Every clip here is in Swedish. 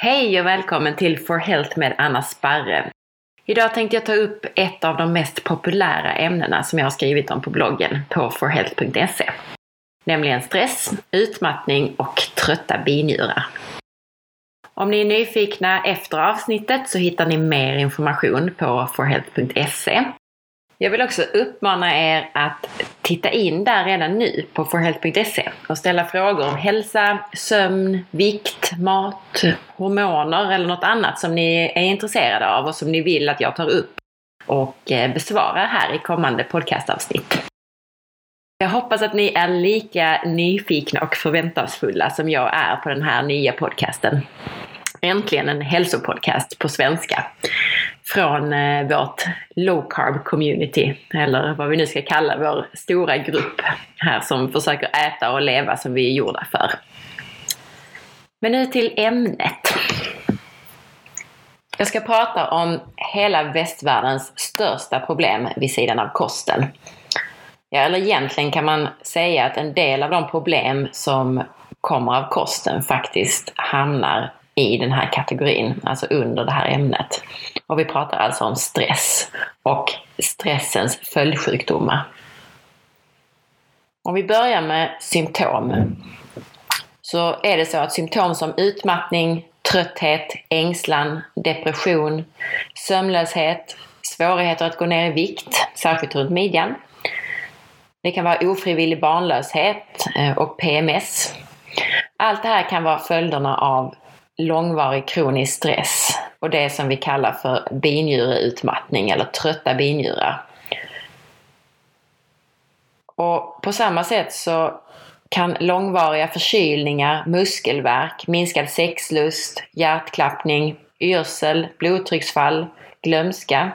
Hej och välkommen till For Health med Anna Sparre. Idag tänkte jag ta upp ett av de mest populära ämnena som jag har skrivit om på bloggen på forhealth.se. Nämligen stress, utmattning och trötta binjurar. Om ni är nyfikna efter avsnittet så hittar ni mer information på forhealth.se jag vill också uppmana er att titta in där redan nu på forhealth.se och ställa frågor om hälsa, sömn, vikt, mat, hormoner eller något annat som ni är intresserade av och som ni vill att jag tar upp och eh, besvarar här i kommande podcastavsnitt. Jag hoppas att ni är lika nyfikna och förväntansfulla som jag är på den här nya podcasten. Äntligen en hälsopodcast på svenska från eh, vårt low carb community, eller vad vi nu ska kalla vår stora grupp här som försöker äta och leva som vi är gjorda för. Men nu till ämnet. Jag ska prata om hela västvärldens största problem vid sidan av kosten. Ja, eller egentligen kan man säga att en del av de problem som kommer av kosten faktiskt hamnar i den här kategorin, alltså under det här ämnet. Och vi pratar alltså om stress och stressens följdsjukdomar. Om vi börjar med symptom så är det så att symptom som utmattning, trötthet, ängslan, depression, sömnlöshet, svårigheter att gå ner i vikt, särskilt runt midjan. Det kan vara ofrivillig barnlöshet eh, och PMS. Allt det här kan vara följderna av långvarig kronisk stress och det som vi kallar för binjureutmattning eller trötta binjurar. Och på samma sätt så kan långvariga förkylningar, muskelvärk, minskad sexlust, hjärtklappning, yrsel, blodtrycksfall, glömska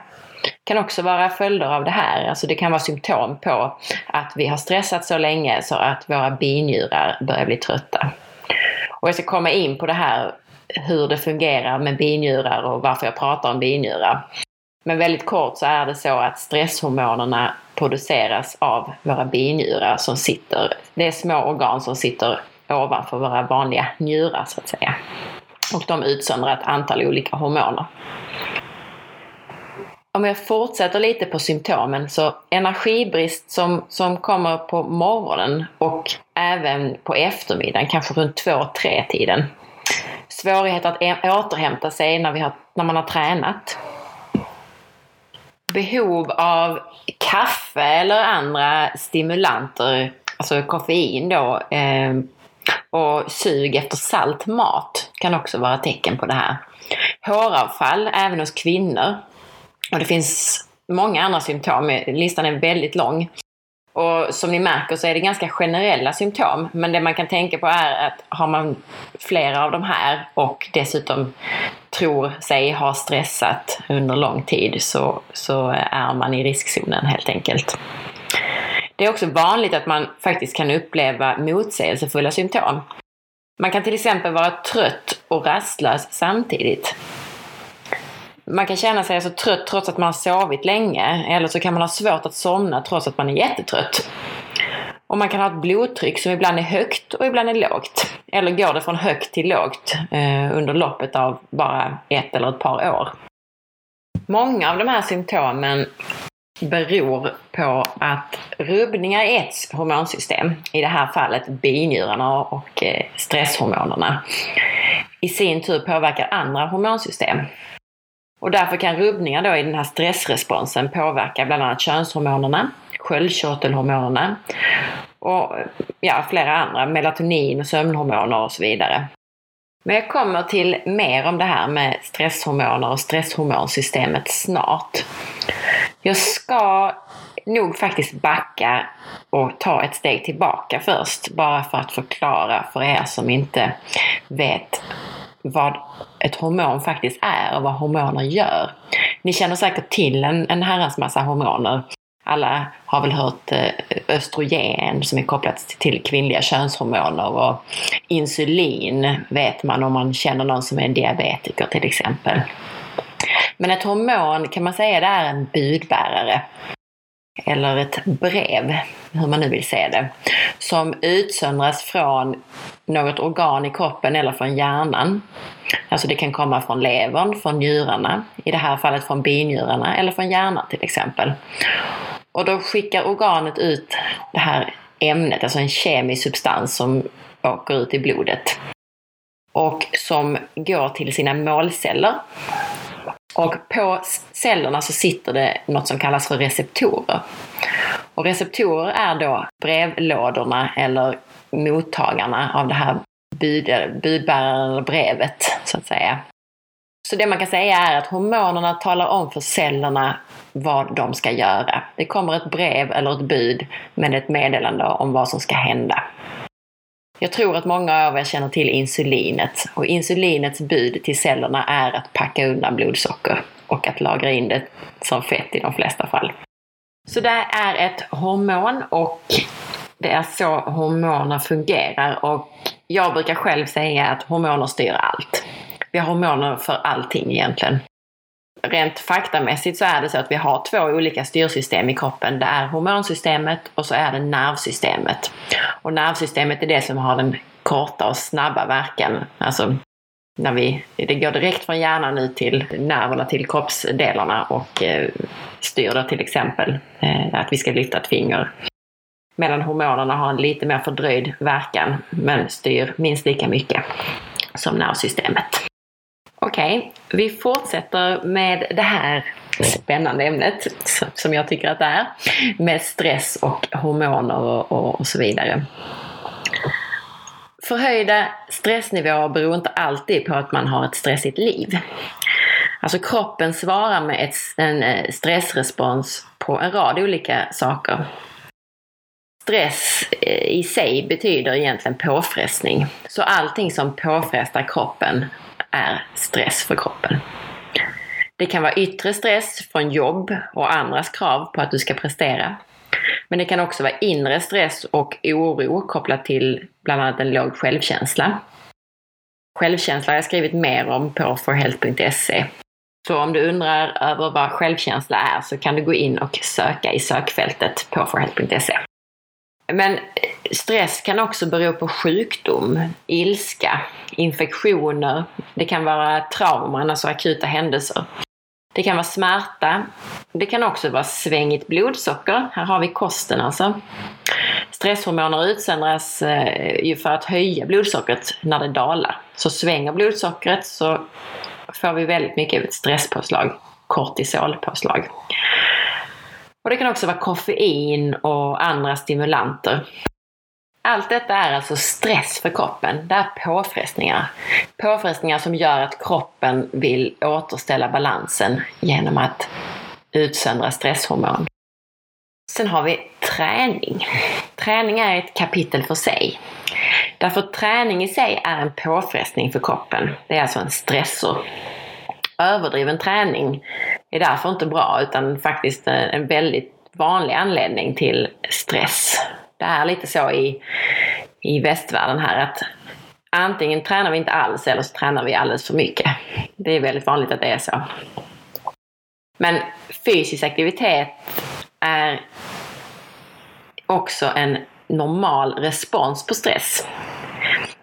kan också vara följder av det här. Alltså det kan vara symptom på att vi har stressat så länge så att våra binjurar börjar bli trötta. Och jag ska komma in på det här hur det fungerar med binjurar och varför jag pratar om binjurar. Men väldigt kort så är det så att stresshormonerna produceras av våra binjurar som sitter, det är små organ som sitter ovanför våra vanliga njurar så att säga. Och de utsöndrar ett antal olika hormoner. Om jag fortsätter lite på symptomen så energibrist som, som kommer på morgonen och även på eftermiddagen, kanske runt 2-3 tiden svårighet att återhämta sig när, vi har, när man har tränat. Behov av kaffe eller andra stimulanter, alltså koffein då, eh, och sug efter salt mat kan också vara tecken på det här. Håravfall även hos kvinnor. Och det finns många andra symptom, listan är väldigt lång. Och som ni märker så är det ganska generella symptom. Men det man kan tänka på är att har man flera av de här och dessutom tror sig ha stressat under lång tid så, så är man i riskzonen helt enkelt. Det är också vanligt att man faktiskt kan uppleva motsägelsefulla symptom. Man kan till exempel vara trött och rastlös samtidigt man kan känna sig så trött trots att man har sovit länge. Eller så kan man ha svårt att somna trots att man är jättetrött. Och man kan ha ett blodtryck som ibland är högt och ibland är lågt. Eller går det från högt till lågt eh, under loppet av bara ett eller ett par år. Många av de här symptomen beror på att rubbningar i ett hormonsystem, i det här fallet binjurarna och eh, stresshormonerna, i sin tur påverkar andra hormonsystem. Och därför kan rubbningar då i den här stressresponsen påverka bland annat könshormonerna, sköldkörtelhormonerna och ja, flera andra, melatonin och sömnhormoner och så vidare. Men jag kommer till mer om det här med stresshormoner och stresshormonsystemet snart. Jag ska nog faktiskt backa och ta ett steg tillbaka först, bara för att förklara för er som inte vet vad ett hormon faktiskt är och vad hormoner gör. Ni känner säkert till en, en herrans massa hormoner. Alla har väl hört eh, östrogen som är kopplat till kvinnliga könshormoner och insulin vet man om man känner någon som är en diabetiker till exempel. Men ett hormon kan man säga det är en budbärare eller ett brev, hur man nu vill se det, som utsöndras från något organ i kroppen eller från hjärnan. Alltså det kan komma från levern, från njurarna, i det här fallet från binjurarna eller från hjärnan till exempel. Och då skickar organet ut det här ämnet, alltså en kemisk substans som åker ut i blodet och som går till sina målceller. Och på cellerna så sitter det något som kallas för receptorer. Och receptorer är då brevlådorna eller mottagarna av det här bud, budbäraren brevet, så att säga. Så det man kan säga är att hormonerna talar om för cellerna vad de ska göra. Det kommer ett brev eller ett bud med ett meddelande om vad som ska hända. Jag tror att många av er känner till insulinet och insulinets bud till cellerna är att packa undan blodsocker och att lagra in det som fett i de flesta fall. Så det är ett hormon och det är så hormoner fungerar och jag brukar själv säga att hormoner styr allt. Vi har hormoner för allting egentligen rent faktamässigt så är det så att vi har två olika styrsystem i kroppen. Det är hormonsystemet och så är det nervsystemet. Och nervsystemet är det som har den korta och snabba verkan. Alltså när vi, det går direkt från hjärnan ut till nerverna, till kroppsdelarna och eh, styr då till exempel eh, att vi ska lyfta ett finger. Medan hormonerna har en lite mer fördröjd verkan men styr minst lika mycket som nervsystemet. Okej, okay, vi fortsätter med det här spännande ämnet som jag tycker att det är. Med stress och hormoner och, och så vidare. Förhöjda stressnivåer beror inte alltid på att man har ett stressigt liv. Alltså kroppen svarar med ett, en eh, stressrespons på en rad olika saker. Stress eh, i sig betyder egentligen påfrestning. Så allting som påfrestar kroppen är stress för kroppen. Det kan vara yttre stress från jobb och andras krav på att du ska prestera. Men det kan också vara inre stress och oro kopplat till bland annat en låg självkänsla. Självkänsla har jag skrivit mer om på forhealth.se. Så om du undrar över vad självkänsla är så kan du gå in och söka i sökfältet på forhealth.se. Men stress kan också bero på sjukdom, ilska, infektioner. Det kan vara trauman, alltså akuta händelser. Det kan vara smärta. Det kan också vara svängigt blodsocker. Här har vi kosten alltså. Stresshormoner utsöndras eh, ju för att höja blodsockret när det dalar. Så svänger blodsockret så får vi väldigt mycket stresspåslag, kortisolpåslag. Och det kan också vara koffein och andra stimulanter. Allt detta är alltså stress för kroppen. Det är påfrestningar. Påfrestningar som gör att kroppen vill återställa balansen genom att utsöndra stresshormon. Sen har vi träning. Träning är ett kapitel för sig. Därför träning i sig är en påfrestning för kroppen. Det är alltså en stressor. Överdriven träning är därför inte bra utan faktiskt en väldigt vanlig anledning till stress. Det är lite så i, i västvärlden här att antingen tränar vi inte alls eller så tränar vi alldeles för mycket. Det är väldigt vanligt att det är så. Men fysisk aktivitet är också en normal respons på stress.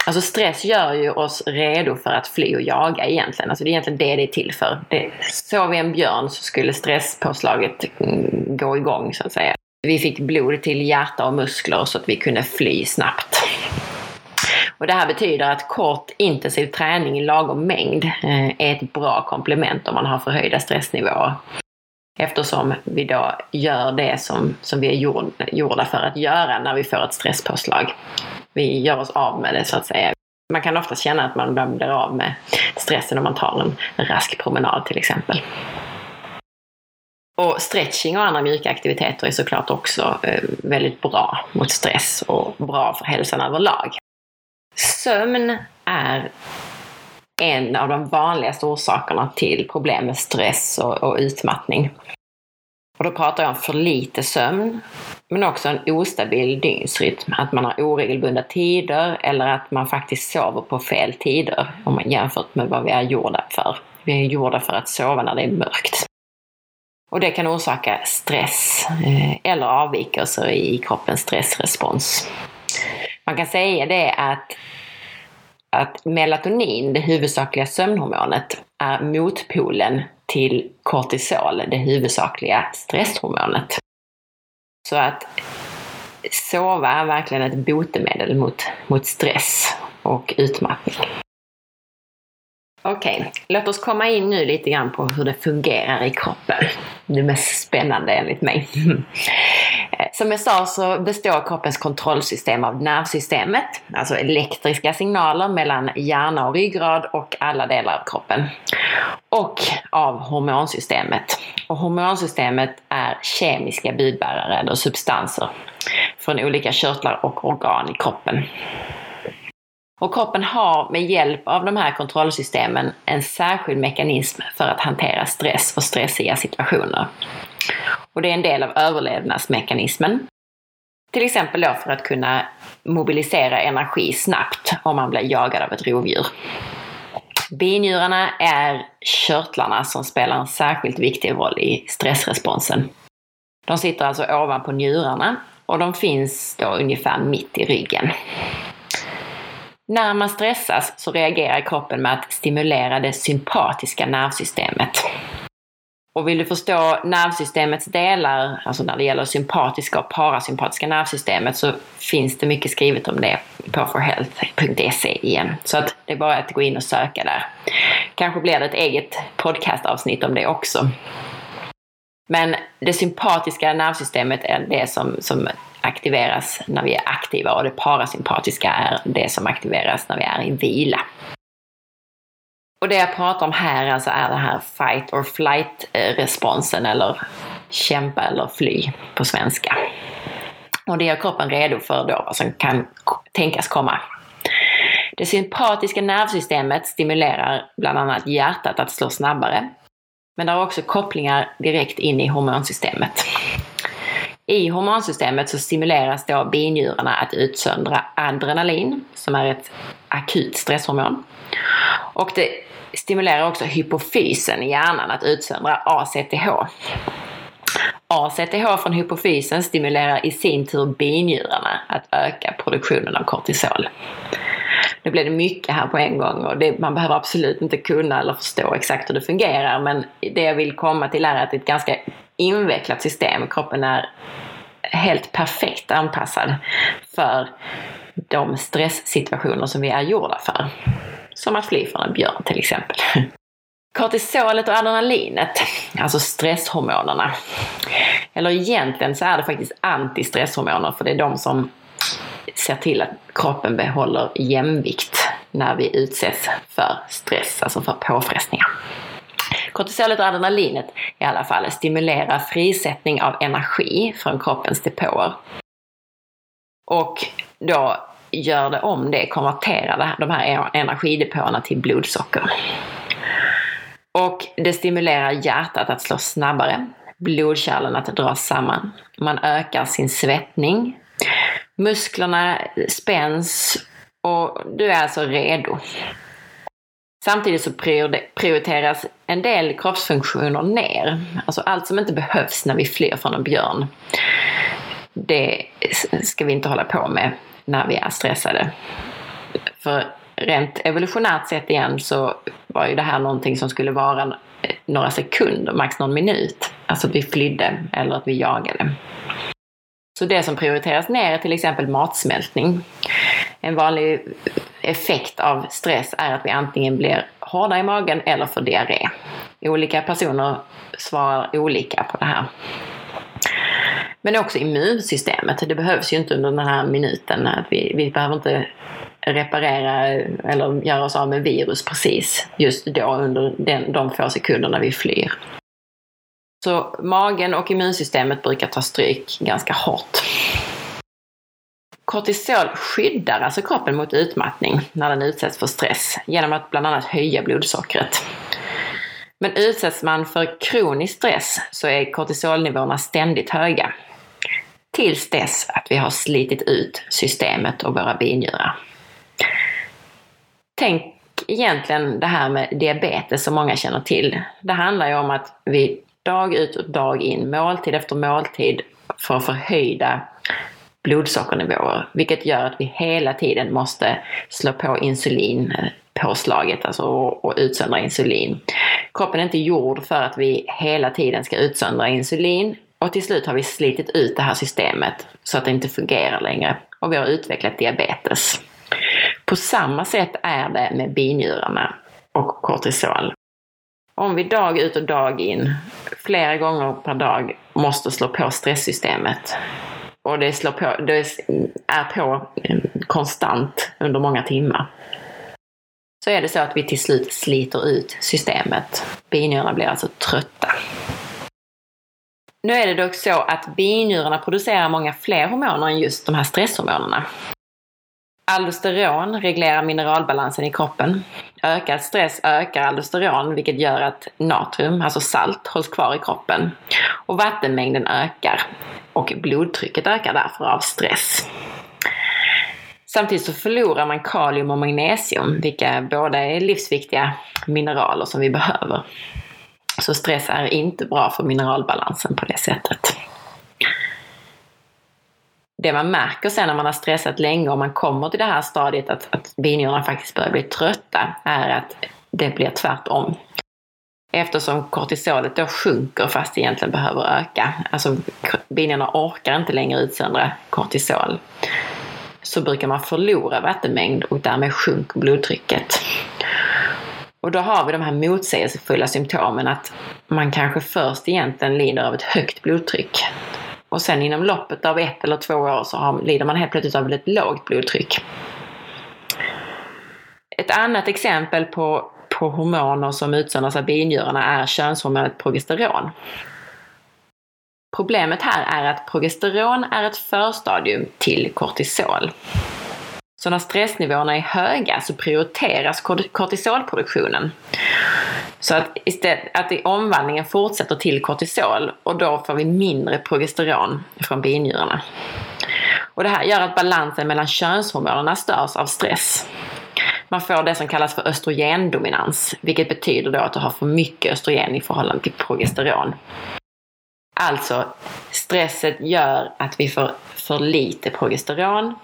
Alltså stress gör ju oss redo för att fly och jaga egentligen. Alltså det är egentligen det det är till för. Det, såg vi en björn så skulle stresspåslaget mm, gå igång så att säga. Vi fick blod till hjärta och muskler så att vi kunde fly snabbt. Och det här betyder att kort intensiv träning i lagom mängd eh, är ett bra komplement om man har förhöjda stressnivåer. Eftersom vi då gör det som, som vi är gjorda för att göra när vi får ett stresspåslag. Vi gör oss av med det så att säga. Man kan ofta känna att man blir av med stressen om man tar en rask promenad till exempel. Och stretching och andra mjuka aktiviteter är såklart också eh, väldigt bra mot stress och bra för hälsan överlag. Sömn är en av de vanligaste orsakerna till problem med stress och, och utmattning. Och då pratar jag om för lite sömn, men också en ostabil dygnsrytm. Att man har oregelbundna tider eller att man faktiskt sover på fel tider om man jämfört med vad vi är gjorda för. Vi är gjorda för att sova när det är mörkt. Och det kan orsaka stress eh, eller avvikelser i kroppens stressrespons. Man kan säga det att, att melatonin, det huvudsakliga sömnhormonet, är motpolen till kortisol, det huvudsakliga stresshormonet. Så att sova är verkligen ett botemedel mot, mot stress och utmattning. Okej, okay. låt oss komma in nu lite grann på hur det fungerar i kroppen. Det mest spännande enligt mig. Som jag sa så består kroppens kontrollsystem av nervsystemet, alltså elektriska signaler mellan hjärna och ryggrad och alla delar av kroppen. Och av hormonsystemet. Och hormonsystemet är kemiska budbärare eller substanser från olika körtlar och organ i kroppen. Och kroppen har med hjälp av de här kontrollsystemen en särskild mekanism för att hantera stress och stressiga situationer. Och det är en del av överlevnadsmekanismen. Till exempel då för att kunna mobilisera energi snabbt om man blir jagad av ett rovdjur. Binjurarna är körtlarna som spelar en särskilt viktig roll i stressresponsen. De sitter alltså ovanpå njurarna och de finns då ungefär mitt i ryggen. När man stressas så reagerar kroppen med att stimulera det sympatiska nervsystemet. Och vill du förstå nervsystemets delar, alltså när det gäller sympatiska och parasympatiska nervsystemet, så finns det mycket skrivet om det på forhealth.se igen. Så att det är bara att gå in och söka där. Kanske blir det ett eget podcastavsnitt om det också. Men det sympatiska nervsystemet är det som, som aktiveras när vi är aktiva och det parasympatiska är det som aktiveras när vi är i vila. Och det jag pratar om här alltså är den här fight or flight eh, responsen eller kämpa eller fly på svenska. Och det gör kroppen redo för då vad som kan tänkas komma. Det sympatiska nervsystemet stimulerar bland annat hjärtat att slå snabbare. Men det har också kopplingar direkt in i hormonsystemet. I hormonsystemet så stimuleras då binjurarna att utsöndra adrenalin, som är ett akut stresshormon. Och det stimulerar också hypofysen i hjärnan att utsöndra ACTH. ACTH från hypofysen stimulerar i sin tur binjurarna att öka produktionen av kortisol. Nu blev det mycket här på en gång och det, man behöver absolut inte kunna eller förstå exakt hur det fungerar men det jag vill komma till är att det är ett ganska invecklat system. Kroppen är helt perfekt anpassad för de stresssituationer som vi är gjorda för. Som att fly från en björn till exempel. Kortisolet och adrenalinet, alltså stresshormonerna. Eller egentligen så är det faktiskt antistresshormoner för det är de som ser till att kroppen behåller jämvikt när vi utsätts för stress, alltså för påfrestningar. Kortisolet och adrenalinet i alla fall stimulerar frisättning av energi från kroppens depåer. Och då gör det om det, konverterar de här e- energidepåerna till blodsocker. Och det stimulerar hjärtat att slå snabbare, blodkärlen att dras samman. Man ökar sin svettning, musklerna spänns och du är alltså redo. Samtidigt så prioriteras en del kroppsfunktioner ner. Alltså allt som inte behövs när vi flyr från en björn. Det ska vi inte hålla på med när vi är stressade. För rent evolutionärt sett igen så var ju det här någonting som skulle vara några sekunder, max någon minut. Alltså att vi flydde eller att vi jagade. Så det som prioriteras ner är till exempel matsmältning. En vanlig effekt av stress är att vi antingen blir hårda i magen eller får diarré. Olika personer svarar olika på det här. Men också immunsystemet. Det behövs ju inte under den här minuten. Vi, vi behöver inte reparera eller göra oss av med virus precis just då under den, de få sekunderna vi flyr. Så magen och immunsystemet brukar ta stryk ganska hårt. Kortisol skyddar alltså kroppen mot utmattning när den utsätts för stress genom att bland annat höja blodsockret. Men utsätts man för kronisk stress så är kortisolnivåerna ständigt höga. Tills dess att vi har slitit ut systemet och våra binjurar. Tänk egentligen det här med diabetes som många känner till. Det handlar ju om att vi dag ut och dag in, måltid efter måltid, för förhöjda blodsockernivåer. Vilket gör att vi hela tiden måste slå på insulinpåslaget alltså, och utsöndra insulin. Kroppen är inte gjord för att vi hela tiden ska utsöndra insulin och till slut har vi slitit ut det här systemet så att det inte fungerar längre och vi har utvecklat diabetes. På samma sätt är det med binjurarna och kortisol. Om vi dag ut och dag in, flera gånger per dag, måste slå på stresssystemet och det, slår på, det är på eh, konstant under många timmar så är det så att vi till slut sliter ut systemet. Binjurarna blir alltså trötta. Nu är det dock så att binjurarna producerar många fler hormoner än just de här stresshormonerna. Aldosteron reglerar mineralbalansen i kroppen. Ökad stress ökar aldosteron vilket gör att natrium, alltså salt, hålls kvar i kroppen. Och vattenmängden ökar och blodtrycket ökar därför av stress. Samtidigt så förlorar man kalium och magnesium, vilka båda är livsviktiga mineraler som vi behöver. Så stress är inte bra för mineralbalansen på det sättet. Det man märker sen när man har stressat länge och man kommer till det här stadiet att, att binjurarna faktiskt börjar bli trötta är att det blir tvärtom. Eftersom kortisolet då sjunker fast det egentligen behöver öka. Alltså binjurarna orkar inte längre utsöndra kortisol så brukar man förlora vattenmängd och därmed sjunker blodtrycket. Och då har vi de här motsägelsefulla symptomen att man kanske först egentligen lider av ett högt blodtryck. Och sen inom loppet av ett eller två år så har, lider man helt plötsligt av ett lågt blodtryck. Ett annat exempel på, på hormoner som utsöndras av binjurarna är könshormonet progesteron. Problemet här är att progesteron är ett förstadium till kortisol. Så när stressnivåerna är höga så prioriteras kortisolproduktionen. Så att, istället, att omvandlingen fortsätter till kortisol och då får vi mindre progesteron från binjurarna. Och det här gör att balansen mellan könshormonerna störs av stress. Man får det som kallas för östrogendominans, vilket betyder då att du har för mycket östrogen i förhållande till progesteron. Alltså, stresset gör att vi får för lite progesteron.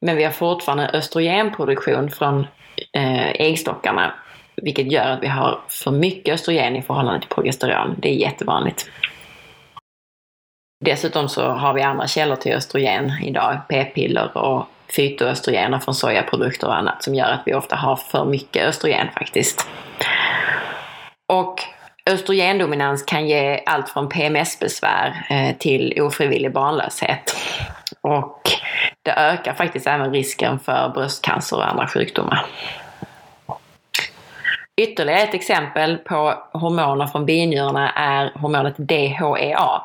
Men vi har fortfarande östrogenproduktion från eh, äggstockarna. Vilket gör att vi har för mycket östrogen i förhållande till progesteron. Det är jättevanligt. Dessutom så har vi andra källor till östrogen idag. P-piller och fytoöstrogener från sojaprodukter och annat som gör att vi ofta har för mycket östrogen faktiskt. Och Östrogendominans kan ge allt från PMS-besvär eh, till ofrivillig barnlöshet. Och det ökar faktiskt även risken för bröstcancer och andra sjukdomar. Ytterligare ett exempel på hormoner från binjurarna är hormonet DHEA.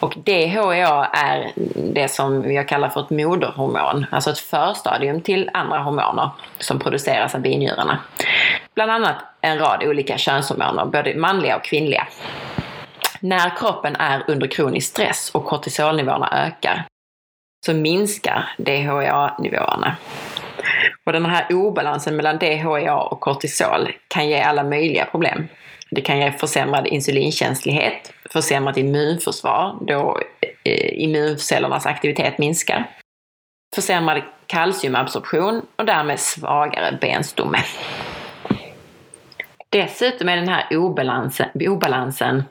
Och DHEA är det som jag kallar för ett moderhormon, alltså ett förstadium till andra hormoner som produceras av binjurarna. Bland annat en rad olika könshormoner, både manliga och kvinnliga. När kroppen är under kronisk stress och kortisolnivåerna ökar så minskar DHEA-nivåerna. Och den här obalansen mellan DHEA och kortisol kan ge alla möjliga problem. Det kan ge försämrad insulinkänslighet, försämrat immunförsvar då eh, immuncellernas aktivitet minskar, försämrad kalciumabsorption och därmed svagare benstomme. Dessutom är den här obalansen, obalansen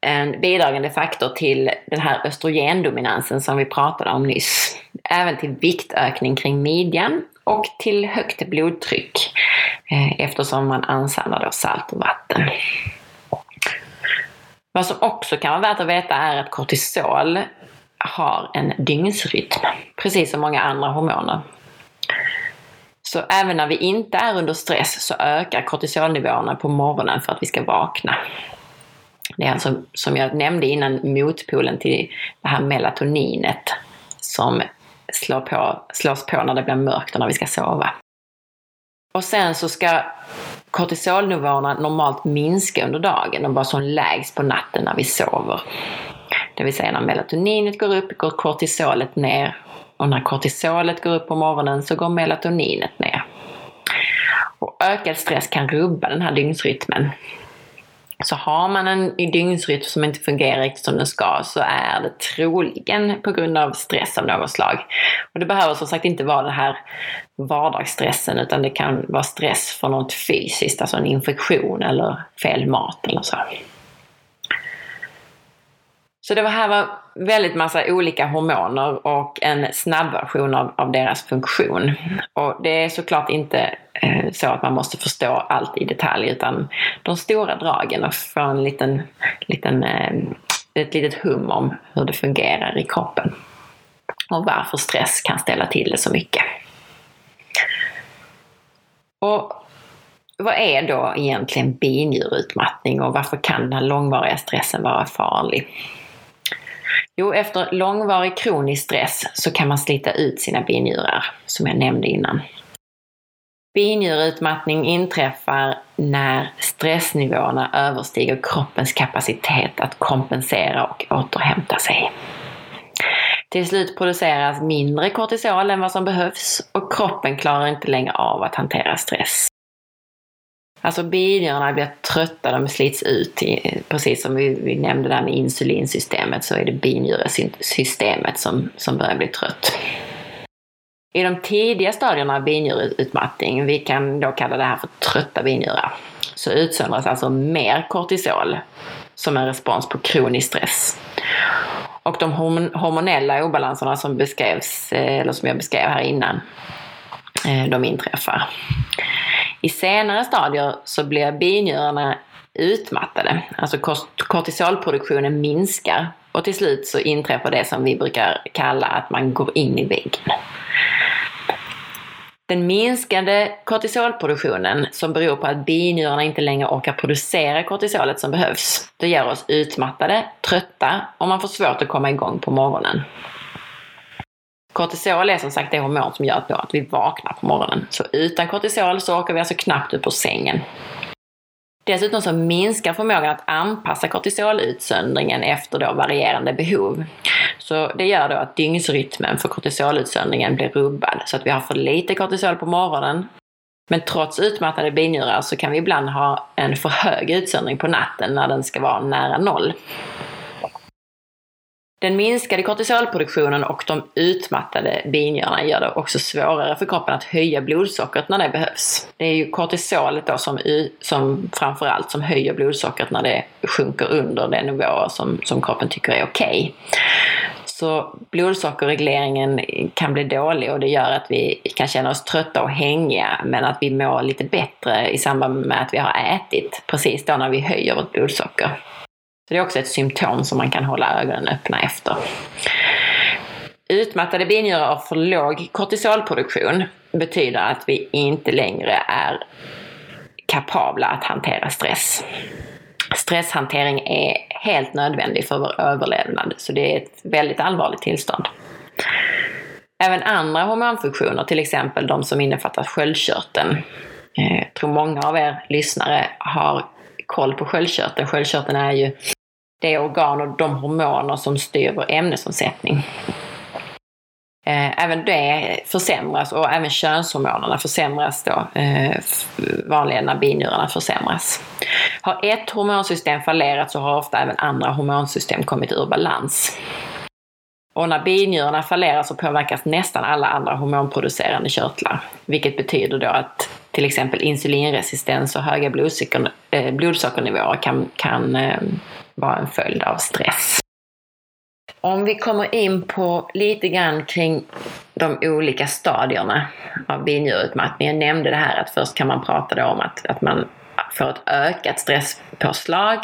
en bidragande faktor till den här östrogendominansen som vi pratade om nyss. Även till viktökning kring midjan och till högt blodtryck eh, eftersom man ansamlar då salt och vatten. Vad som också kan vara värt att veta är att kortisol har en dygnsrytm, precis som många andra hormoner. Så även när vi inte är under stress så ökar kortisolnivåerna på morgonen för att vi ska vakna. Det är alltså, som jag nämnde innan, motpolen till det här melatoninet som slår på, slås på när det blir mörkt och när vi ska sova. Och sen så ska kortisolnivåerna normalt minska under dagen och vara som lägst på natten när vi sover. Det vill säga när melatoninet går upp går kortisolet ner och när kortisolet går upp på morgonen så går melatoninet ner. Och ökad stress kan rubba den här dygnsrytmen. Så har man en dygnsrytm som inte fungerar riktigt som den ska så är det troligen på grund av stress av något slag. Och det behöver som sagt inte vara den här vardagsstressen utan det kan vara stress för något fysiskt, alltså en infektion eller fel mat eller så. Så det här var väldigt massa olika hormoner och en snabbversion av, av deras funktion. Och det är såklart inte eh, så att man måste förstå allt i detalj utan de stora dragen och få en liten, liten, eh, ett litet hum om hur det fungerar i kroppen. Och varför stress kan ställa till det så mycket. Och vad är då egentligen binjurutmattning och varför kan den här långvariga stressen vara farlig? Jo, efter långvarig kronisk stress så kan man slita ut sina binjurar, som jag nämnde innan. Binjurutmattning inträffar när stressnivåerna överstiger kroppens kapacitet att kompensera och återhämta sig. Till slut produceras mindre kortisol än vad som behövs och kroppen klarar inte längre av att hantera stress. Alltså binjurarna blir trötta, de slits ut. Precis som vi, vi nämnde där med insulinsystemet så är det binjuresystemet som, som börjar bli trött. I de tidiga stadierna av binjureutmattning, vi kan då kalla det här för trötta binjurar, så utsöndras alltså mer kortisol som en respons på kronisk stress. Och de hormonella obalanserna som beskrevs, eh, eller som jag beskrev här innan, eh, de inträffar. I senare stadier så blir binjurarna utmattade, alltså kortisolproduktionen minskar och till slut så inträffar det som vi brukar kalla att man går in i väggen. Den minskade kortisolproduktionen som beror på att binjurarna inte längre orkar producera kortisolet som behövs, det gör oss utmattade, trötta och man får svårt att komma igång på morgonen. Kortisol är som sagt det hormon som gör att vi vaknar på morgonen. Så utan kortisol så åker vi alltså knappt upp ur sängen. Dessutom så minskar förmågan att anpassa kortisolutsöndringen efter då varierande behov. Så det gör då att dygnsrytmen för kortisolutsöndringen blir rubbad så att vi har för lite kortisol på morgonen. Men trots utmattade binjurar så kan vi ibland ha en för hög utsöndring på natten när den ska vara nära noll. Den minskade kortisolproduktionen och de utmattade binjurarna gör det också svårare för kroppen att höja blodsockret när det behövs. Det är ju kortisolet då som, som framförallt som höjer blodsockret när det sjunker under den nivå som, som kroppen tycker är okej. Okay. Så blodsockerregleringen kan bli dålig och det gör att vi kan känna oss trötta och hängiga men att vi mår lite bättre i samband med att vi har ätit precis då när vi höjer vårt blodsocker. Så det är också ett symptom som man kan hålla ögonen öppna efter. Utmattade binjurar och för låg kortisolproduktion betyder att vi inte längre är kapabla att hantera stress. Stresshantering är helt nödvändig för vår överlevnad, så det är ett väldigt allvarligt tillstånd. Även andra hormonfunktioner, till exempel de som innefattar sköldkörteln. Jag tror många av er lyssnare har koll på sköldkörteln. Sköldkörteln är ju det organ och de hormoner som styr vår ämnesomsättning. Eh, även det försämras och även könshormonerna försämras då eh, vanligen när binjurarna försämras. Har ett hormonsystem fallerat så har ofta även andra hormonsystem kommit ur balans. Och när binjurarna fallerar så påverkas nästan alla andra hormonproducerande körtlar. Vilket betyder då att till exempel insulinresistens och höga eh, blodsockernivåer kan, kan var vara en följd av stress. Om vi kommer in på lite grann kring de olika stadierna av binjurutmattning. Jag nämnde det här att först kan man prata om att, att man får ett ökat stresspåslag,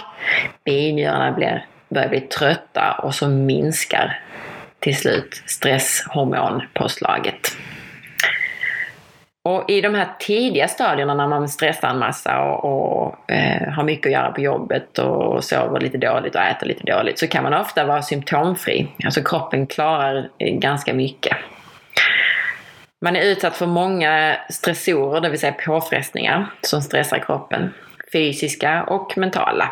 binjurarna blir, börjar bli trötta och så minskar till slut stresshormonpåslaget. Och i de här tidiga stadierna när man stressar en massa och, och eh, har mycket att göra på jobbet och sover lite dåligt och äter lite dåligt så kan man ofta vara symptomfri. Alltså kroppen klarar ganska mycket. Man är utsatt för många stressorer, det vill säga påfrestningar som stressar kroppen. Fysiska och mentala.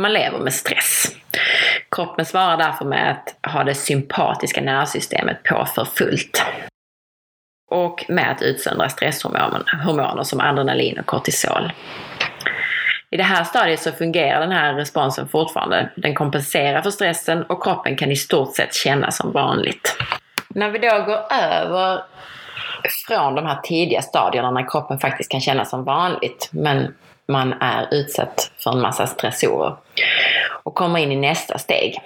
Man lever med stress. Kroppen svarar därför med att ha det sympatiska nervsystemet på för fullt och med att utsöndra stresshormoner som adrenalin och kortisol. I det här stadiet så fungerar den här responsen fortfarande. Den kompenserar för stressen och kroppen kan i stort sett kännas som vanligt. När vi då går över från de här tidiga stadierna när kroppen faktiskt kan kännas som vanligt men man är utsatt för en massa stressorer och kommer in i nästa steg.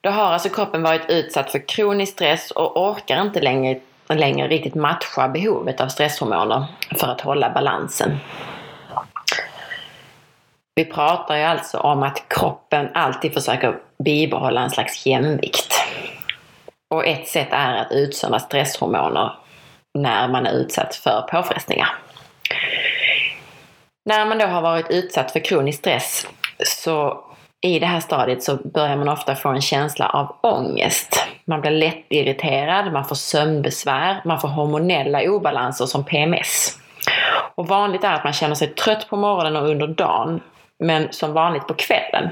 Då har alltså kroppen varit utsatt för kronisk stress och orkar inte längre, längre riktigt matcha behovet av stresshormoner för att hålla balansen. Vi pratar ju alltså om att kroppen alltid försöker bibehålla en slags jämvikt. Och ett sätt är att utsöndra stresshormoner när man är utsatt för påfrestningar. När man då har varit utsatt för kronisk stress så i det här stadiet så börjar man ofta få en känsla av ångest. Man blir lättirriterad, man får sömnbesvär, man får hormonella obalanser som PMS. Och vanligt är att man känner sig trött på morgonen och under dagen, men som vanligt på kvällen.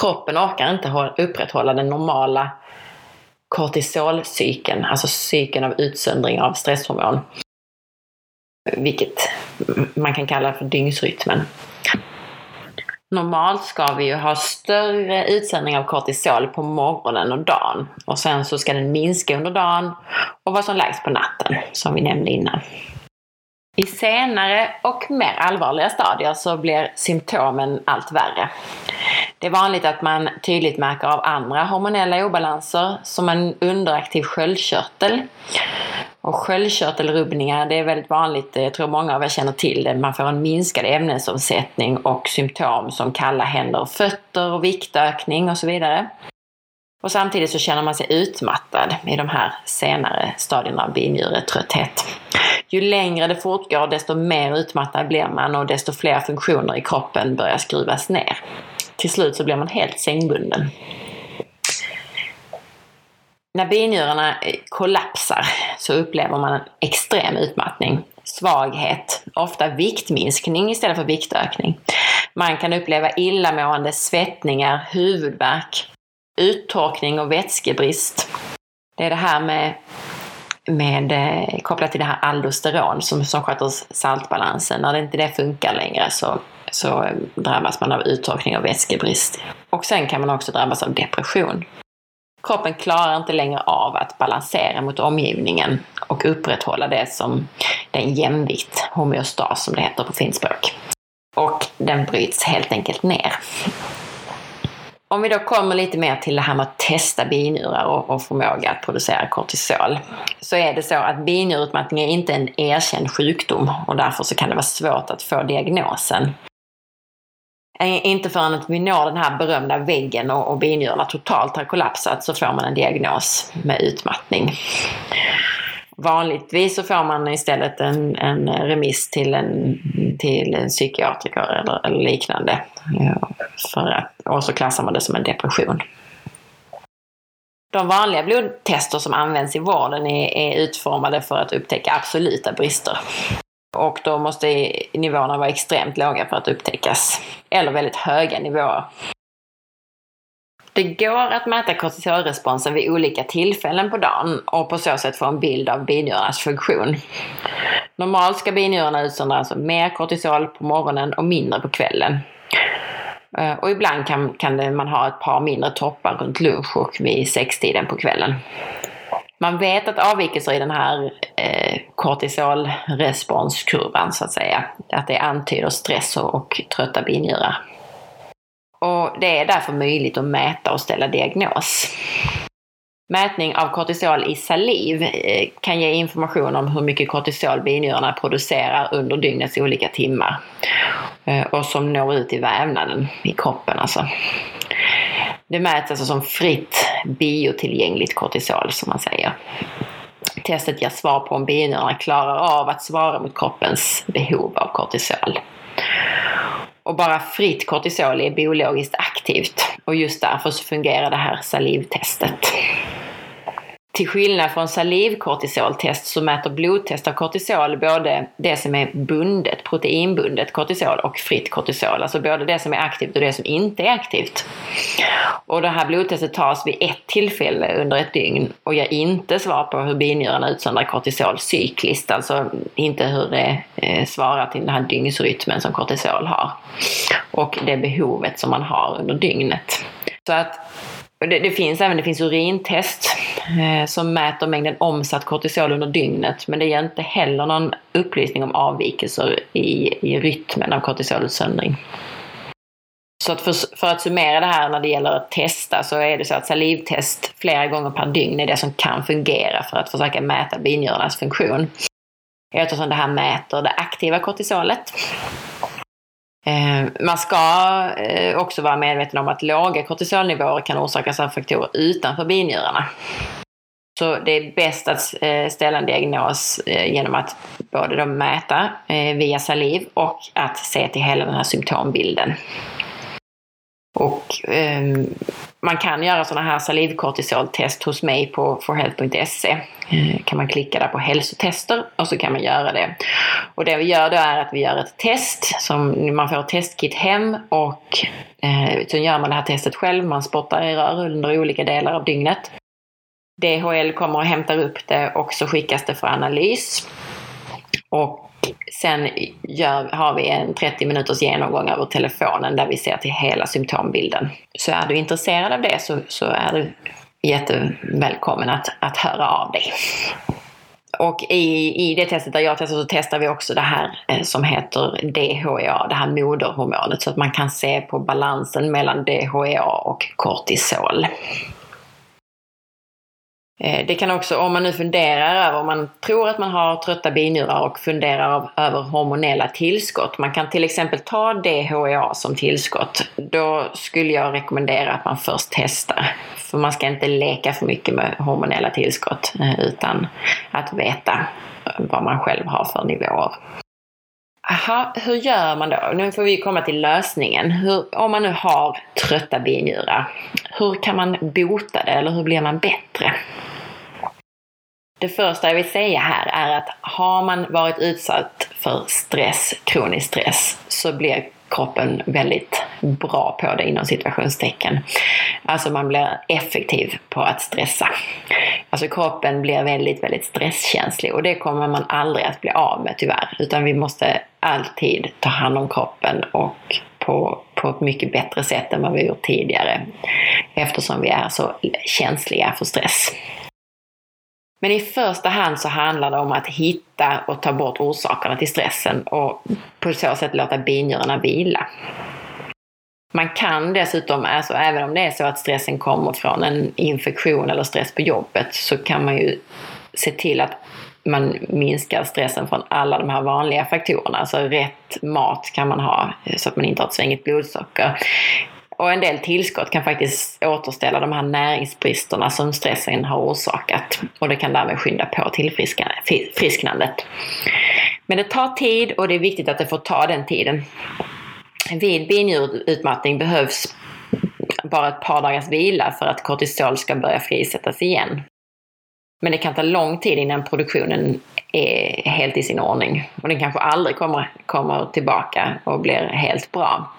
Kroppen orkar inte upprätthålla den normala kortisolcykeln, alltså cykeln av utsöndring av stresshormon. Vilket man kan kalla för dygnsrytmen. Normalt ska vi ju ha större utsöndring av kortisol på morgonen och dagen. Och sen så ska den minska under dagen och vara som lägst på natten, som vi nämnde innan. I senare och mer allvarliga stadier så blir symptomen allt värre. Det är vanligt att man tydligt märker av andra hormonella obalanser som en underaktiv sköldkörtel. Och sköldkörtelrubbningar, det är väldigt vanligt, jag tror många av er känner till det. Man får en minskad ämnesomsättning och symptom som kalla händer och fötter och viktökning och så vidare. Och samtidigt så känner man sig utmattad i de här senare stadierna av binjuretrötthet. Ju längre det fortgår desto mer utmattad blir man och desto fler funktioner i kroppen börjar skruvas ner. Till slut så blir man helt sängbunden. När binjurarna eh, kollapsar så upplever man en extrem utmattning, svaghet, ofta viktminskning istället för viktökning. Man kan uppleva illamående, svettningar, huvudvärk, uttorkning och vätskebrist. Det är det här med, med eh, kopplat till det här aldosteron som, som sköter saltbalansen. När det inte det funkar längre så, så eh, drabbas man av uttorkning och vätskebrist. Och sen kan man också drabbas av depression. Kroppen klarar inte längre av att balansera mot omgivningen och upprätthålla det som den jämvikt, homeostas som det heter på finspråk. Och den bryts helt enkelt ner. Om vi då kommer lite mer till det här med att testa binjurar och, och förmåga att producera kortisol. Så är det så att binjurutmattning är inte en erkänd sjukdom och därför så kan det vara svårt att få diagnosen. Inte förrän att vi når den här berömda väggen och, och binjurarna totalt har kollapsat så får man en diagnos med utmattning. Vanligtvis så får man istället en, en remiss till en, till en psykiatriker eller, eller liknande. För att, och så klassar man det som en depression. De vanliga blodtester som används i vården är, är utformade för att upptäcka absoluta brister. Och då måste nivåerna vara extremt låga för att upptäckas. Eller väldigt höga nivåer. Det går att mäta kortisolresponsen vid olika tillfällen på dagen och på så sätt få en bild av binjurarnas funktion. Normalt ska binjurarna utsöndra alltså mer kortisol på morgonen och mindre på kvällen. Eh, och ibland kan, kan man ha ett par mindre toppar runt lunch och vid sextiden på kvällen. Man vet att avvikelser i den här eh, kortisolresponskurvan så att säga, att det antyder stress och, och trötta binjurar. Och det är därför möjligt att mäta och ställa diagnos. Mätning av kortisol i saliv eh, kan ge information om hur mycket kortisol binjurarna producerar under dygnets olika timmar. Eh, och som når ut i vävnaden i kroppen alltså. Det mäts alltså som fritt biotillgängligt kortisol som man säger. Testet ger svar på om binjurarna klarar av att svara mot kroppens behov av kortisol. Och bara fritt kortisol är biologiskt aktivt och just därför så fungerar det här salivtestet till skillnad från salivkortisoltest så mäter blodtest av kortisol både det som är bundet, proteinbundet kortisol och fritt kortisol. Alltså både det som är aktivt och det som inte är aktivt. Och det här blodtestet tas vid ett tillfälle under ett dygn och ger inte svar på hur binjurarna utsöndrar kortisol cykliskt, alltså inte hur det eh, svarar till den här dygnsrytmen som kortisol har. Och det behovet som man har under dygnet. Så att det, det, finns även det finns urintest Eh, som mäter mängden omsatt kortisol under dygnet. Men det ger inte heller någon upplysning om avvikelser i, i rytmen av kortisolutsöndring. Så att för, för, att summera det här när det gäller att testa så är det så att salivtest flera gånger per dygn är det som kan fungera för att försöka mäta binjurarnas funktion. Eftersom det här mäter det aktiva kortisolet Eh, man ska eh, också vara medveten om att låga kortisolnivåer kan orsakas av faktorer utanför binjurarna. Så det är bäst att eh, ställa en diagnos genom att både då mäta via saliv och att se till hela den här symptombilden. Och ehm, man kan göra sådana här salivkortisoltest hos mig på forhealth.se. Eh, kan man klicka där på hälsotester och så kan man göra det. Och det vi gör då är att vi gör ett test som man får ett testkit hem och eh, så gör man det här testet själv. Man spottar i rör under olika delar av dygnet. DHL kommer och hämtar upp det och så skickas det för analys. Och Sen gör, har vi en 30 minuters genomgång över telefonen där vi ser till hela symptombilden. Så är du intresserad av det så, så är du jättevälkommen att, att höra av dig. Och i, i det testet där jag testar så testar vi också det här eh, som heter DHEA, det här moderhormonet, så att man kan se på balansen mellan DHEA och kortisol. Eh, det kan också, om man nu funderar över, om man tror att man har trötta binjurar och funderar över hormonella tillskott. Man kan till exempel ta DHEA som tillskott. Då skulle jag rekommendera att man först testar. För man ska inte leka för mycket med hormonella tillskott eh, utan att veta vad man själv har för nivåer. Aha, hur gör man då? Nu får vi komma till lösningen. Hur, om man nu har trötta binjurar, hur kan man bota det eller hur blir man bättre? Det första jag vill säga här är att har man varit utsatt för stress, kronisk stress, så blir kroppen väldigt bra på det inom situationstecken. Alltså man blir effektiv på att stressa. Alltså kroppen blir väldigt, väldigt stresskänslig och det kommer man aldrig att bli av med tyvärr. Utan vi måste alltid ta hand om kroppen och på, på ett mycket bättre sätt än vad vi gjort tidigare. Eftersom vi är så känsliga för stress. Men i första hand så handlar det om att hitta och ta bort orsakerna till stressen och på så sätt låta binjurarna vila. Man kan dessutom, alltså även om det är så att stressen kommer från en infektion eller stress på jobbet, så kan man ju se till att man minskar stressen från alla de här vanliga faktorerna. Alltså rätt mat kan man ha så att man inte har ett svängigt blodsocker. Och en del tillskott kan faktiskt återställa de här näringsbristerna som stressen har orsakat. Och det kan därmed skynda på tillfrisknandet. Men det tar tid och det är viktigt att det får ta den tiden. Vid binjurutmattning behövs bara ett par dagars vila för att kortisol ska börja frisättas igen. Men det kan ta lång tid innan produktionen är helt i sin ordning. Och den kanske aldrig kommer, kommer tillbaka och blir helt bra.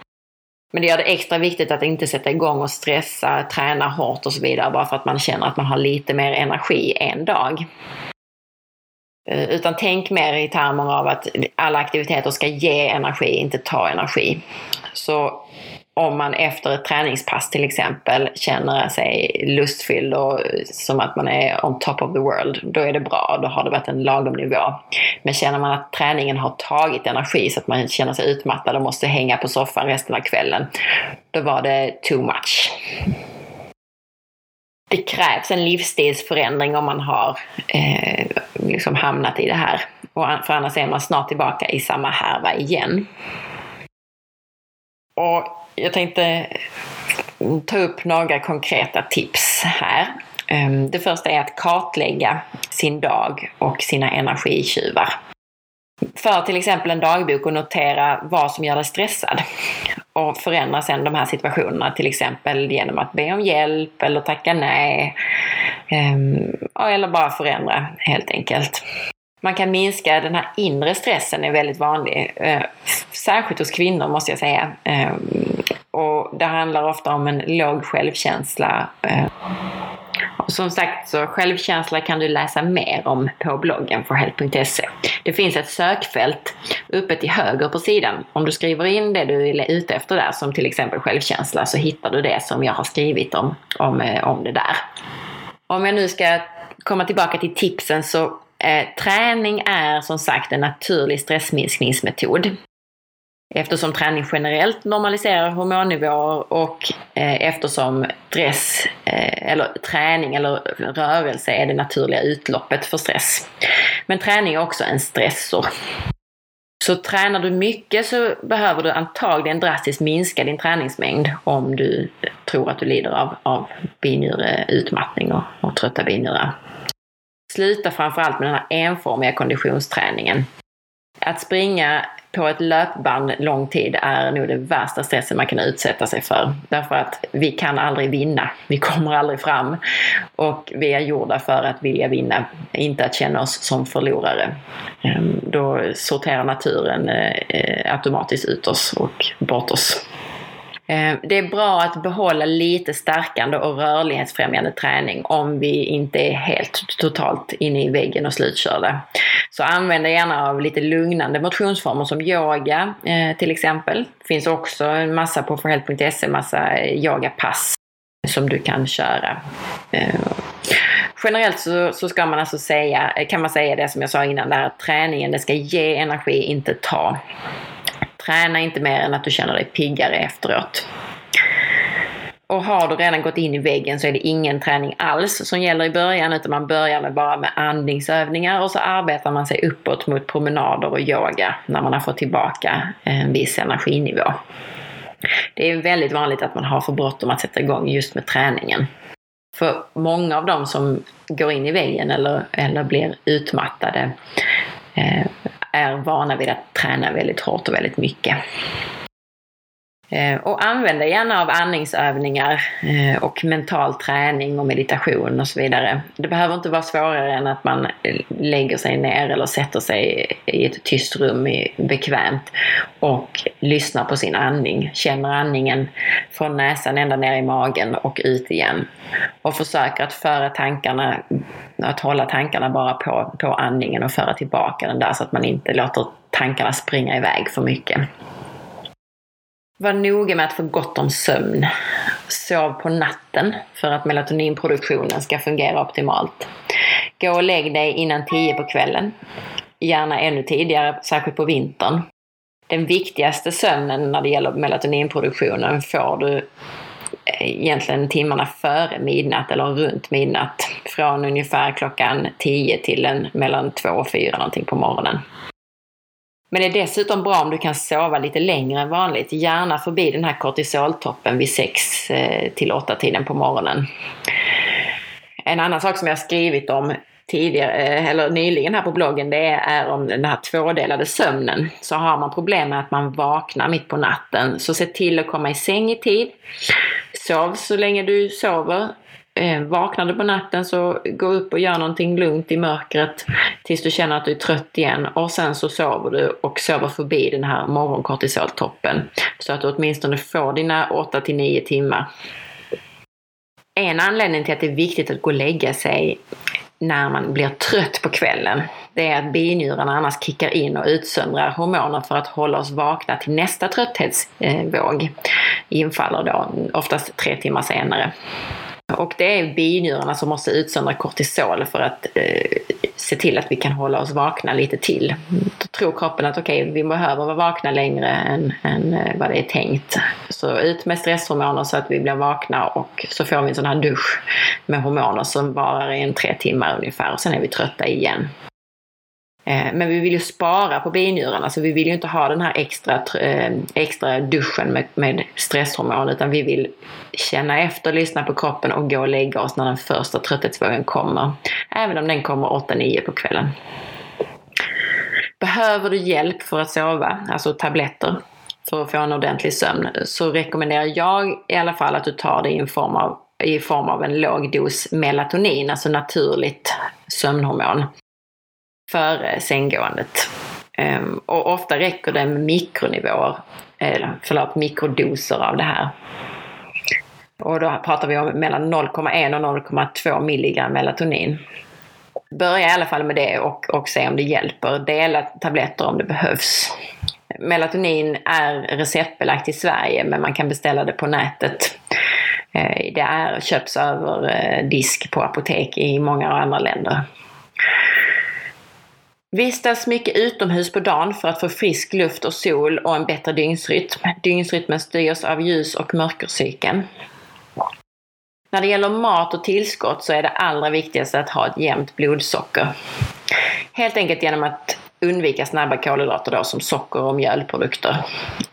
Men det gör det extra viktigt att inte sätta igång och stressa, träna hårt och så vidare bara för att man känner att man har lite mer energi en dag. Eh, utan tänk mer i termer av att alla aktiviteter ska ge energi, inte ta energi. Så om man efter ett träningspass till exempel känner sig lustfylld och som att man är on top of the world, då är det bra. Då har det varit en lagom nivå. Men känner man att träningen har tagit energi så att man känner sig utmattad och måste hänga på soffan resten av kvällen, då var det too much. Det krävs en livsstilsförändring om man har eh, liksom hamnat i det här. Och för annars är man snart tillbaka i samma härva igen. Och jag tänkte ta upp några konkreta tips här. Ehm, det första är att kartlägga sin dag och sina energitjuvar. För till exempel en dagbok och notera vad som gör dig stressad. Och förändra sedan de här situationerna till exempel genom att be om hjälp eller tacka nej. Ehm, eller bara förändra helt enkelt. Man kan minska den här inre stressen, är väldigt vanlig. Eh, särskilt hos kvinnor måste jag säga. Eh, och det handlar ofta om en låg självkänsla. Och som sagt, så självkänsla kan du läsa mer om på bloggen forhealth.se. Det finns ett sökfält uppe till höger på sidan. Om du skriver in det du är ute efter där, som till exempel självkänsla, så hittar du det som jag har skrivit om, om, om det där. Om jag nu ska komma tillbaka till tipsen så eh, träning är som sagt en naturlig stressminskningsmetod. Eftersom träning generellt normaliserar hormonnivåer och eh, eftersom stress eh, eller träning eller rörelse är det naturliga utloppet för stress. Men träning är också en stressor. Så tränar du mycket så behöver du antagligen drastiskt minska din träningsmängd om du tror att du lider av, av binjureutmattning och, och trötta binjurar. Sluta framförallt med den här enformiga konditionsträningen. Att springa på ett löpband lång tid är nog det värsta stressen man kan utsätta sig för. Därför att vi kan aldrig vinna. Vi kommer aldrig fram. Och vi är gjorda för att vilja vinna, inte att känna oss som förlorare. Ehm, då sorterar naturen eh, automatiskt ut oss och bort oss. Eh, det är bra att behålla lite stärkande och rörlighetsfrämjande träning om vi inte är helt totalt inne i väggen och slutkörda. Så använd gärna av lite lugnande motionsformer som yoga eh, till exempel. Det finns också en massa på forhealth.se, massa eh, yogapass som du kan köra. Generellt så, så, ska man alltså säga, kan man säga det som jag sa innan, där träningen det ska ge energi, inte ta. Träna inte mer än att du känner dig piggare efteråt. Och har du redan gått in i väggen så är det ingen träning alls som gäller i början utan man börjar med bara med andningsövningar och så arbetar man sig uppåt mot promenader och yoga när man har fått tillbaka en viss energinivå. Det är väldigt vanligt att man har för bråttom att sätta igång just med träningen. För många av dem som går in i väggen eller, eller blir utmattade eh, är vana vid att träna väldigt hårt och väldigt mycket. Eh, och använda gärna av andningsövningar eh, och mental träning och meditation och så vidare. Det behöver inte vara svårare än att man eh, lägger sig ner eller sätter sig i ett tyst rum bekvämt och lyssnar på sin andning. Känner andningen från näsan ända ner i magen och ut igen. Och försöker att föra tankarna, att hålla tankarna bara på, på andningen och föra tillbaka den där så att man inte låter tankarna springa iväg för mycket. Var noga med att få gott om sömn. Sov på natten för att melatoninproduktionen ska fungera optimalt. Gå och lägg dig innan 10 på kvällen. Gärna ännu tidigare, särskilt på vintern. Den viktigaste sömnen när det gäller melatoninproduktionen får du eh, egentligen timmarna före midnatt eller runt midnatt. Från ungefär klockan 10 till en, mellan 2 och 4 någonting på morgonen. Men det är dessutom bra om du kan sova lite längre än vanligt. Gärna förbi den här kortisoltoppen vid 6 eh, till 8 tiden på morgonen. En annan sak som jag skrivit om tidigare, eh, eller nyligen här på bloggen, det är om den här tvådelade sömnen. Så har man problem med att man vaknar mitt på natten, så se till att komma i säng i tid. Sov så länge du sover eh, vaknar du på natten så gå upp och gör någonting lugnt i mörkret tills du känner att du är trött igen och sen så sover du och sover förbi den här morgonkortisoltoppen så att du åtminstone får dina 8 till 9 timmar. En anledning till att det är viktigt att gå och lägga sig när man blir trött på kvällen, det är att binjurarna annars kickar in och utsöndrar hormoner för att hålla oss vakna till nästa trötthetsvåg. Eh, infaller då oftast tre timmar senare. Och det är binjurarna som måste utsöndra kortisol för att eh, se till att vi kan hålla oss vakna lite till. Då tror kroppen att okej, okay, vi behöver vara vakna längre än, än eh, vad det är tänkt. Så ut med stresshormoner så att vi blir vakna och så får vi en sån här dusch med hormoner som varar i en tre timmar ungefär och sen är vi trötta igen. Eh, men vi vill ju spara på binjurarna så vi vill ju inte ha den här extra, eh, extra duschen med, med stresshormon utan vi vill känna efter, lyssna på kroppen och gå och lägga oss när den första trötthetsvågen kommer. Även om den kommer 8-9 på kvällen. Behöver du hjälp för att sova, alltså tabletter, för att få en ordentlig sömn, så rekommenderar jag i alla fall att du tar det i en form av i form av en låg dos melatonin, alltså naturligt sömnhormon, före sänggåendet. Ehm, och ofta räcker det med mikronivåer, eller förlåt, mikrodoser av det här. Och då pratar vi om mellan 0,1 och 0,2 milligram melatonin. Börja i alla fall med det och, och se om det hjälper. Dela tabletter om det behövs. Melatonin är receptbelagt i Sverige men man kan beställa det på nätet. Eh, det är, köps över eh, disk på apotek i många andra länder. Vistas mycket utomhus på dagen för att få frisk luft och sol och en bättre dygnsrytm. Dygnsrytmen styrs av ljus och mörkercykeln. När det gäller mat och tillskott så är det allra viktigaste att ha ett jämnt blodsocker. Helt enkelt genom att undvika snabba kolhydrater då, som socker och mjölprodukter.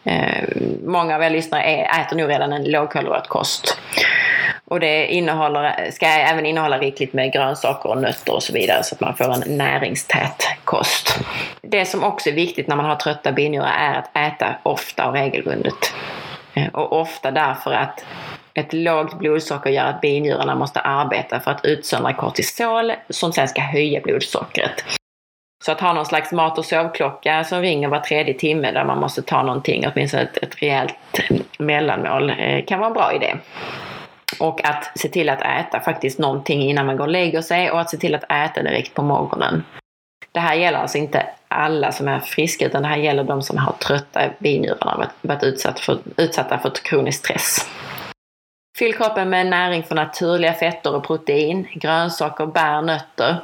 Eh, många av er lyssnare är, äter nog redan en lågkolhydratkost. Och det innehåller, ska även innehålla rikligt med grönsaker och nötter och så vidare så att man får en näringstät kost. Det som också är viktigt när man har trötta binjurar är att äta ofta och regelbundet. Eh, och ofta därför att ett lågt blodsocker gör att binjurarna måste arbeta för att utsöndra kortisol som sen ska höja blodsockret. Så att ha någon slags mat och sovklocka som ringer var tredje timme där man måste ta någonting, åtminstone ett, ett rejält mellanmål, eh, kan vara en bra idé. Och att se till att äta faktiskt någonting innan man går och lägger sig och att se till att äta direkt på morgonen. Det här gäller alltså inte alla som är friska utan det här gäller de som har trötta binjurar och varit utsatt för, utsatta för kronisk stress. Fyll kroppen med näring från naturliga fetter och protein, grönsaker, bär, nötter.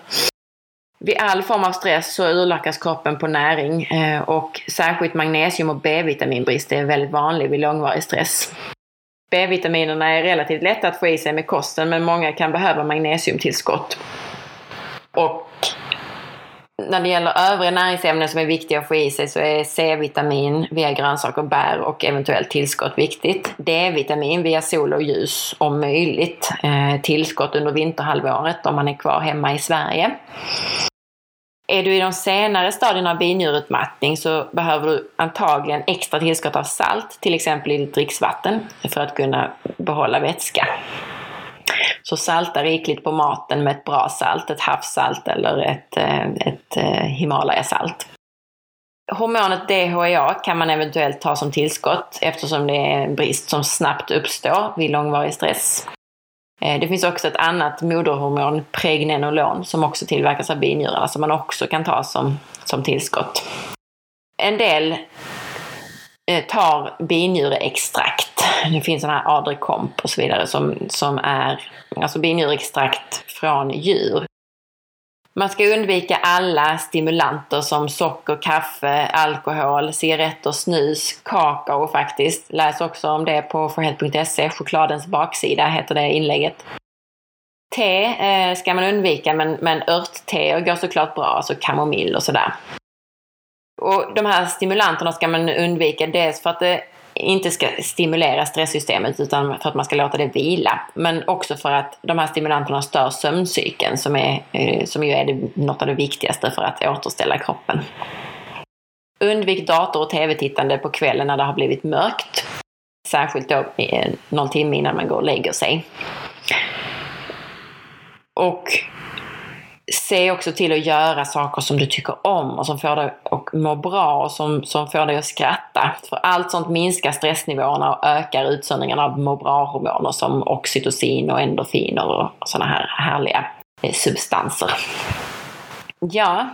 Vid all form av stress så urlakas kroppen på näring eh, och särskilt magnesium och B-vitaminbrist är väldigt vanlig vid långvarig stress. B-vitaminerna är relativt lätta att få i sig med kosten men många kan behöva magnesiumtillskott. Och när det gäller övriga näringsämnen som är viktiga att få i sig så är C-vitamin via grönsaker och bär och eventuellt tillskott viktigt. D-vitamin via sol och ljus om möjligt. Eh, tillskott under vinterhalvåret om man är kvar hemma i Sverige. Är du i de senare stadierna av binjurutmattning så behöver du antagligen extra tillskott av salt, till exempel i ditt dricksvatten, för att kunna behålla vätska. Så salta rikligt på maten med ett bra salt, ett havssalt eller ett, eh, ett eh, Himalayasalt. Hormonet DHEA kan man eventuellt ta som tillskott eftersom det är en brist som snabbt uppstår vid långvarig stress. Eh, det finns också ett annat moderhormon, pregnenolon, som också tillverkas av binjurarna alltså som man också kan ta som, som tillskott. En del eh, tar binjureextrakt det finns sådana här adrekomp och så vidare som, som är alltså binjurextrakt från djur. Man ska undvika alla stimulanter som socker, kaffe, alkohol, cigaretter, snus, kakao faktiskt. Läs också om det på forhealth.se. Chokladens baksida heter det inlägget. Te eh, ska man undvika men, men örtte går såklart bra, alltså kamomill och sådär. Och de här stimulanterna ska man undvika dels för att det inte ska stimulera stresssystemet utan för att man ska låta det vila. Men också för att de här stimulanterna stör sömncykeln som, är, eh, som ju är det, något av det viktigaste för att återställa kroppen. Undvik dator och tv-tittande på kvällen när det har blivit mörkt. Särskilt då eh, någon timme innan man går och lägger sig. Och se också till att göra saker som du tycker om och som får dig att må bra och som, som får dig att skratta. För allt sånt minskar stressnivåerna och ökar utsöndringen av må bra-hormoner som oxytocin och endorfiner och sådana här härliga eh, substanser. Ja,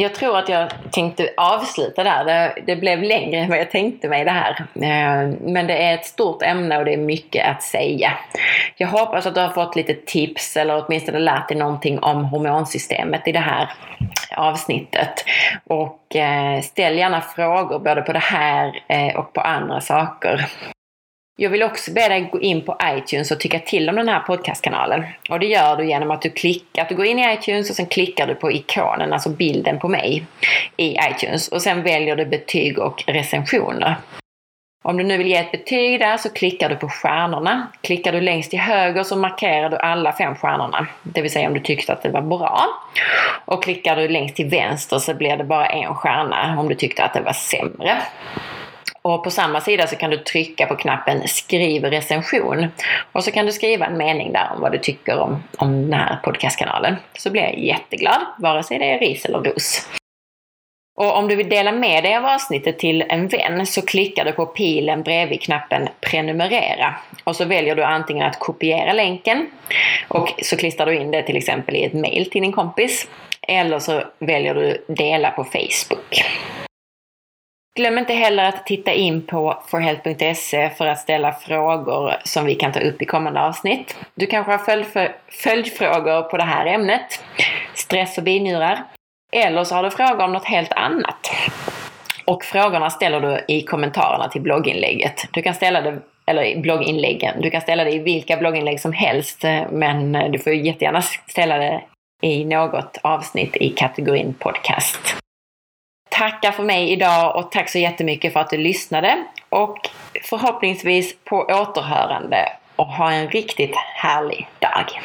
jag tror att jag tänkte avsluta där. Det, det, blev längre än vad jag tänkte mig det här. Eh, men det är ett stort ämne och det är mycket att säga. Jag hoppas att du har fått lite tips eller åtminstone lärt dig någonting om hormonsystemet i det här avsnittet. Och eh, ställ gärna frågor både på det här eh, och på andra saker. Jag vill också be dig gå in på iTunes och tycka till om den här podcastkanalen. Och det gör du genom att du klickar, att du går in i iTunes och sen klickar du på ikonen, alltså bilden på mig i iTunes. Och sen väljer du betyg och recensioner. Om du nu vill ge ett betyg där så klickar du på stjärnorna. Klickar du längst till höger så markerar du alla fem stjärnorna. Det vill säga om du tyckte att det var bra. Och klickar du längst till vänster så blir det bara en stjärna om du tyckte att det var sämre. Och på samma sida så kan du trycka på knappen skriv recension. Och så kan du skriva en mening där om vad du tycker om, om den här podcastkanalen. Så blir jag jätteglad, vare sig det är ris eller ros. Och om du vill dela med dig av avsnittet till en vän så klickar du på pilen bredvid knappen prenumerera. Och så väljer du antingen att kopiera länken och så klistrar du in det till exempel i ett mail till din kompis. Eller så väljer du dela på Facebook. Glöm inte heller att titta in på forhealth.se för att ställa frågor som vi kan ta upp i kommande avsnitt. Du kanske har följdfrågor på det här ämnet, stress och binjurar. Eller så har du frågor om något helt annat. Och frågorna ställer du i kommentarerna till blogginlägget. Du kan ställa det eller blogginläggen. Du kan ställa det i vilka blogginlägg som helst, men du får jättegärna ställa det i något avsnitt i kategorin podcast. Tackar för mig idag och tack så jättemycket för att du lyssnade och förhoppningsvis på återhörande och ha en riktigt härlig dag.